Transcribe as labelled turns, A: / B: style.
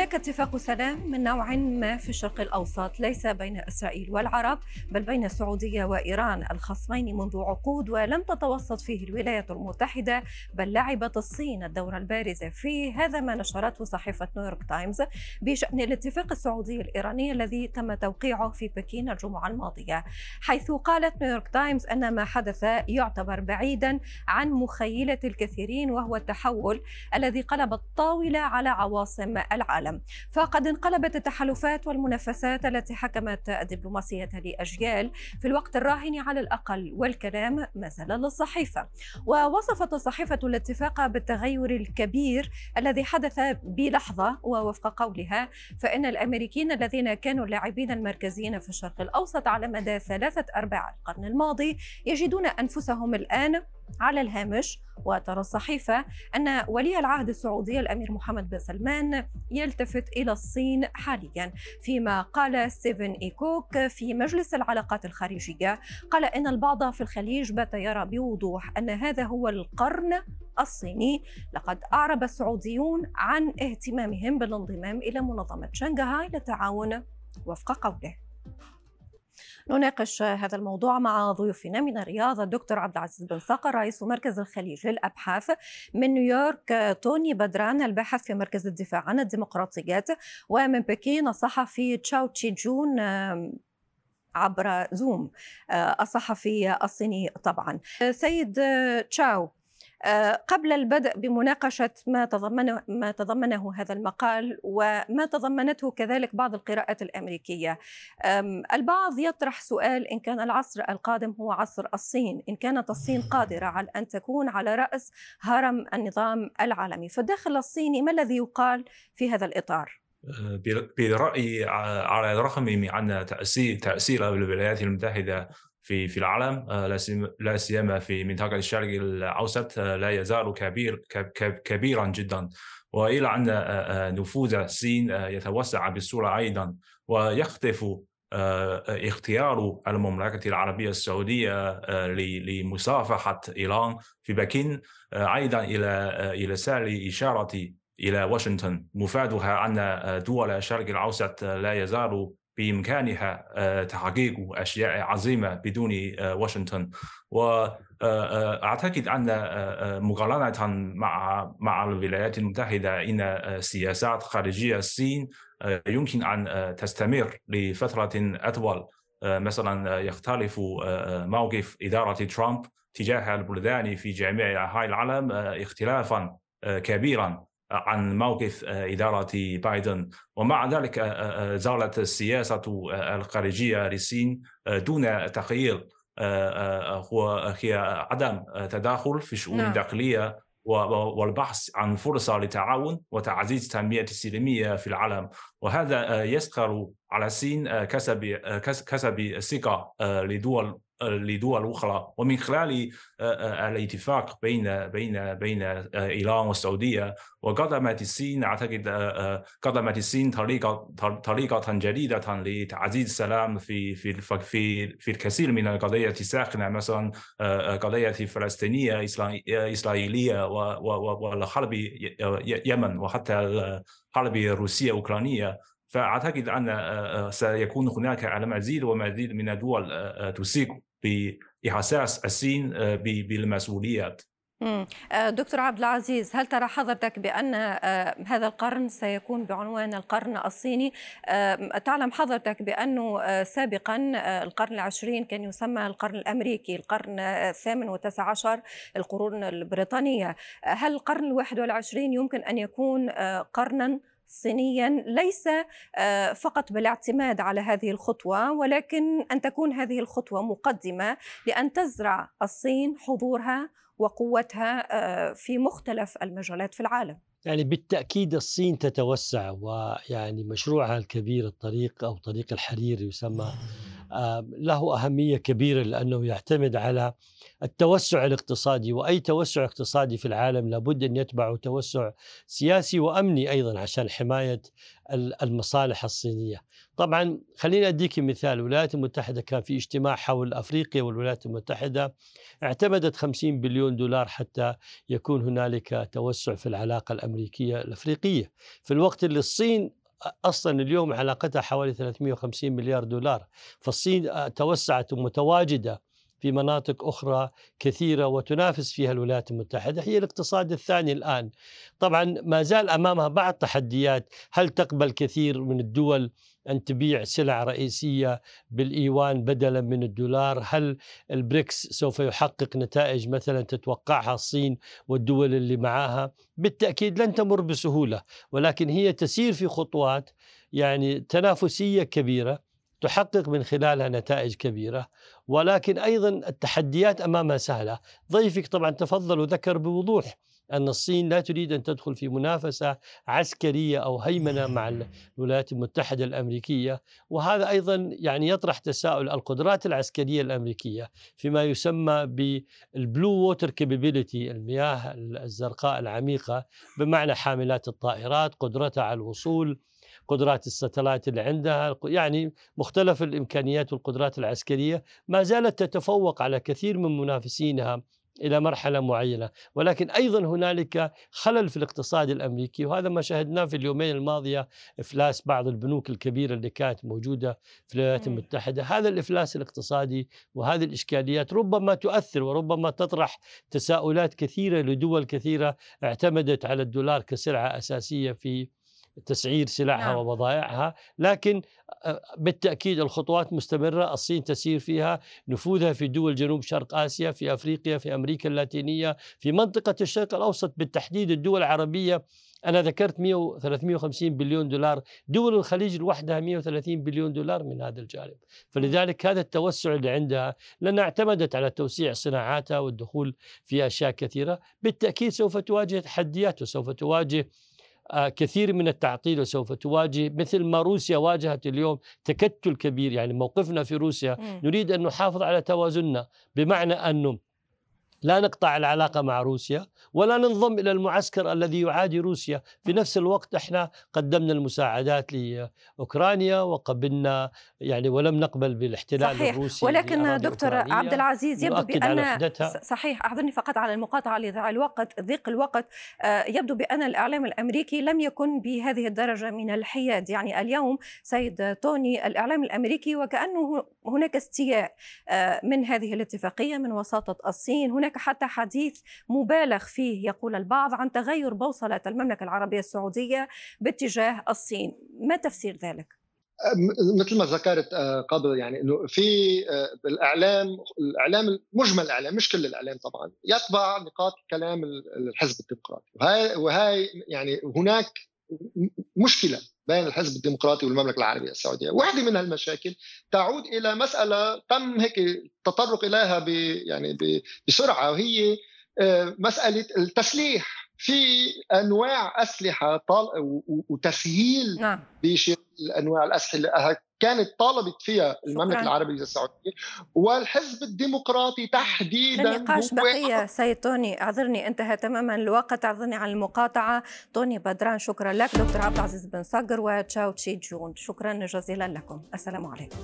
A: هناك اتفاق سلام من نوع ما في الشرق الأوسط ليس بين إسرائيل والعرب بل بين السعودية وإيران الخصمين منذ عقود ولم تتوسط فيه الولايات المتحدة بل لعبت الصين الدور البارز فيه هذا ما نشرته صحيفة نيويورك تايمز بشأن الاتفاق السعودي الإيراني الذي تم توقيعه في بكين الجمعة الماضية. حيث قالت نيويورك تايمز أن ما حدث يعتبر بعيدا عن مخيلة الكثيرين وهو التحول الذي قلب الطاولة على عواصم العالم. العالم. فقد انقلبت التحالفات والمنافسات التي حكمت الدبلوماسية لأجيال في الوقت الراهن على الأقل والكلام زال للصحيفة ووصفت الصحيفة الاتفاق بالتغير الكبير الذي حدث بلحظة ووفق قولها فإن الأمريكيين الذين كانوا اللاعبين المركزيين في الشرق الأوسط على مدى ثلاثة أرباع القرن الماضي يجدون أنفسهم الآن على الهامش وترى الصحيفة أن ولي العهد السعودي الأمير محمد بن سلمان يلتفت إلى الصين حاليا. فيما قال ستيفن إيكوك في مجلس العلاقات الخارجية قال إن البعض في الخليج بات يرى بوضوح أن هذا هو القرن الصيني. لقد أعرب السعوديون عن اهتمامهم بالانضمام إلى منظمة شنغهاي للتعاون وفق قوله. نناقش هذا الموضوع مع ضيوفنا من الرياض الدكتور عبد العزيز بن صقر رئيس مركز الخليج للأبحاث من نيويورك توني بدران الباحث في مركز الدفاع عن الديمقراطيات ومن بكين الصحفي تشاو تشي جون عبر زوم الصحفي الصيني طبعا. سيد تشاو قبل البدء بمناقشة ما تضمنه ما تضمنه هذا المقال وما تضمنته كذلك بعض القراءات الأمريكية البعض يطرح سؤال إن كان العصر القادم هو عصر الصين إن كانت الصين قادرة على أن تكون على رأس هرم النظام العالمي فالداخل الصيني ما الذي يقال في هذا الإطار؟
B: آه، برأيي على الرغم من أن تأثير الولايات المتحدة في في العالم آه، لا سيما في منطقة الشرق الأوسط آه، لا يزال كبير كبيرا جدا. وإلى أن آه، نفوذ الصين يتوسع بسرعة أيضا ويختلف اختيار المملكة العربية السعودية لمصافحه إيران في بكين أيضا إلى إلى سال إشارة إلى واشنطن. مفادها أن دول الشرق الأوسط لا يزال بإمكانها آه، تحقيق أشياء عظيمة بدون آه، واشنطن. وأعتقد آه، أن مقارنة مع مع الولايات المتحدة إن سياسات خارجية الصين يمكن أن تستمر لفترة أطول. مثلا يختلف موقف إدارة ترامب تجاه البلدان في جميع أنحاء العالم اختلافا كبيرا. عن موقف آه، إدارة بايدن ومع ذلك آه، آه، زالت السياسة الخارجية للصين دون تغيير هي عدم تداخل في الشؤون نعم. الداخلية والبحث عن فرصة للتعاون وتعزيز التنمية السلمية في العالم وهذا يسخر على الصين كسب كسب ثقة لدول لدول أخرى. ومن خلال آه، آه، الاتفاق بين بين بين آه، إيران والسعودية وقدمت الصين أعتقد قدمت الصين طريقة طريقة جديدة لتعزيز السلام في في في في الكثير من القضايا الساخنه مثلا قضيه فلسطينيه إسرائيلية والحرب يمن وحتى الحرب الروسيه أوكرانية. فأعتقد أن سيكون هناك المزيد ومزيد من الدول تسيق. بإحساس الصين آه، بالمسؤوليات.
A: آه، دكتور عبد العزيز هل ترى حضرتك بأن آه، هذا القرن سيكون بعنوان القرن الصيني؟ تعلم حضرتك بأنه سابقا القرن العشرين كان يسمى القرن الأمريكي القرن الثامن والتاسع عشر القرون البريطانية. هل القرن الواحد والعشرين يمكن أن يكون قرنا؟ صينيا ليس آه، فقط بالاعتماد على هذه الخطوة ولكن أن تكون هذه الخطوة مقدمة لأن تزرع الصين حضورها وقوتها آه، في مختلف المجالات في العالم.
C: يعني بالتأكيد الصين تتوسع ويعني مشروعها الكبير الطريق أو طريق الحرير يسمى له أهمية كبيرة لأنه يعتمد على التوسع الاقتصادي وأي توسع اقتصادي في العالم لابد أن يتبعه توسع سياسي وأمني أيضا عشان حماية المصالح الصينية. طبعا خليني أديك مثال الولايات المتحدة كان في اجتماع حول أفريقيا والولايات المتحدة اعتمدت 50 بليون دولار حتى يكون هنالك توسع في العلاقة الأمريكية الأفريقية. في الوقت اللي الصين أصلا اليوم علاقتها حوالي 350 مليار دولار فالصين توسعت ومتواجدة. في مناطق أخرى كثيرة وتنافس فيها الولايات المتحدة هي الاقتصاد الثاني الآن. طبعا ما زال أمامها بعض تحديات. هل تقبل كثير من الدول أن تبيع سلع رئيسية بالإيوان بدلا من الدولار؟ هل البريكس سوف يحقق نتائج مثلا تتوقعها الصين والدول اللي معها بالتأكيد لن تمر بسهولة ولكن هي تسير في خطوات يعني تنافسية كبيرة. تحقق من خلالها نتائج كبيرة. ولكن أيضا التحديات أمامها سهلة. ضيفك طبعا تفضل وذكر بوضوح أن الصين لا تريد أن تدخل في منافسة عسكرية أو هيمنة مع الولايات المتحدة الأمريكية. وهذا أيضا يعني يطرح تساؤل القدرات العسكرية الأمريكية فيما يسمى بال blue water capability المياه الزرقاء العميقة بمعنى حاملات الطائرات قدرتها على الوصول قدرات ال satellite اللي عندها يعني مختلف الإمكانيات والقدرات العسكرية ما زالت تتفوق على كثير من منافسينها إلى مرحلة معينة، ولكن أيضا هنالك خلل في الاقتصاد الأمريكي وهذا ما شاهدناه في اليومين الماضية إفلاس بعض البنوك الكبيرة اللي كانت موجودة في الولايات المتحدة، هذا الإفلاس الاقتصادي وهذه الإشكاليات ربما تؤثر وربما تطرح تساؤلات كثيرة لدول كثيرة اعتمدت على الدولار كسلعة أساسية في تسعير سلعها نعم. وبضائعها لكن بالتأكيد الخطوات مستمرة الصين تسير فيها نفوذها في دول جنوب شرق آسيا في أفريقيا في أمريكا اللاتينية في منطقة الشرق الأوسط بالتحديد الدول العربية. أنا ذكرت 100 350 بليون دولار. دول الخليج لوحدها 130 بليون دولار من هذا الجانب. فلذلك هذا التوسع اللي عندها لأنها اعتمدت على توسيع صناعاتها والدخول في أشياء كثيرة. بالتأكيد سوف تواجه تحديات وسوف تواجه كثير من التعطيل وسوف تواجه مثل ما روسيا واجهت اليوم تكتل كبير. يعني موقفنا في روسيا نريد أن نحافظ على توازننا بمعنى أنه لا نقطع العلاقة مع روسيا ولا ننضم إلى المعسكر الذي يعادي روسيا. في نفس الوقت إحنا قدمنا المساعدات لأوكرانيا وقبلنا يعني ولم نقبل بالاحتلال
A: صحيح.
C: الروسي
A: ولكن دكتور عبد العزيز يبدو بأن صحيح أعذرني فقط على المقاطعة لضيق الوقت ضيق الوقت. آه، يبدو بأن الإعلام الأمريكي لم يكن بهذه الدرجة من الحياد. يعني اليوم سيد توني الإعلام الأمريكي وكأنه هناك استياء آه، من هذه الاتفاقية من وساطة الصين. هناك حتى حديث مبالغ فيه يقول البعض عن تغير بوصلة المملكة العربية السعودية باتجاه الصين. ما تفسير ذلك؟
D: مثل ما ذكرت آه، قبل يعني إنه في آه، الإعلام الإعلام مجمل الإعلام مش كل الإعلام طبعا يتبع نقاط كلام الحزب الديمقراطي. وهي وهي يعني هناك مشكلة. بين الحزب الديمقراطي والمملكة العربية السعودية، واحدة من هالمشاكل تعود إلى مسألة تم هيك التطرق إليها ب يعني بسرعة وهي آه، مسألة التسليح في أنواع أسلحة طال وتسهيل نعم. بانواع الأسلحة كانت طالبت فيها المملكة شكرا. العربية السعودية والحزب الديمقراطي تحديدا
A: النقاش بقي سيد توني أعذرني انتهى تماما الوقت. أعذرني عن المقاطعة. توني بدران شكرا لك. دكتور عبد العزيز بن صقر وتشاو تشي جون شكرا جزيلا لكم. السلام عليكم.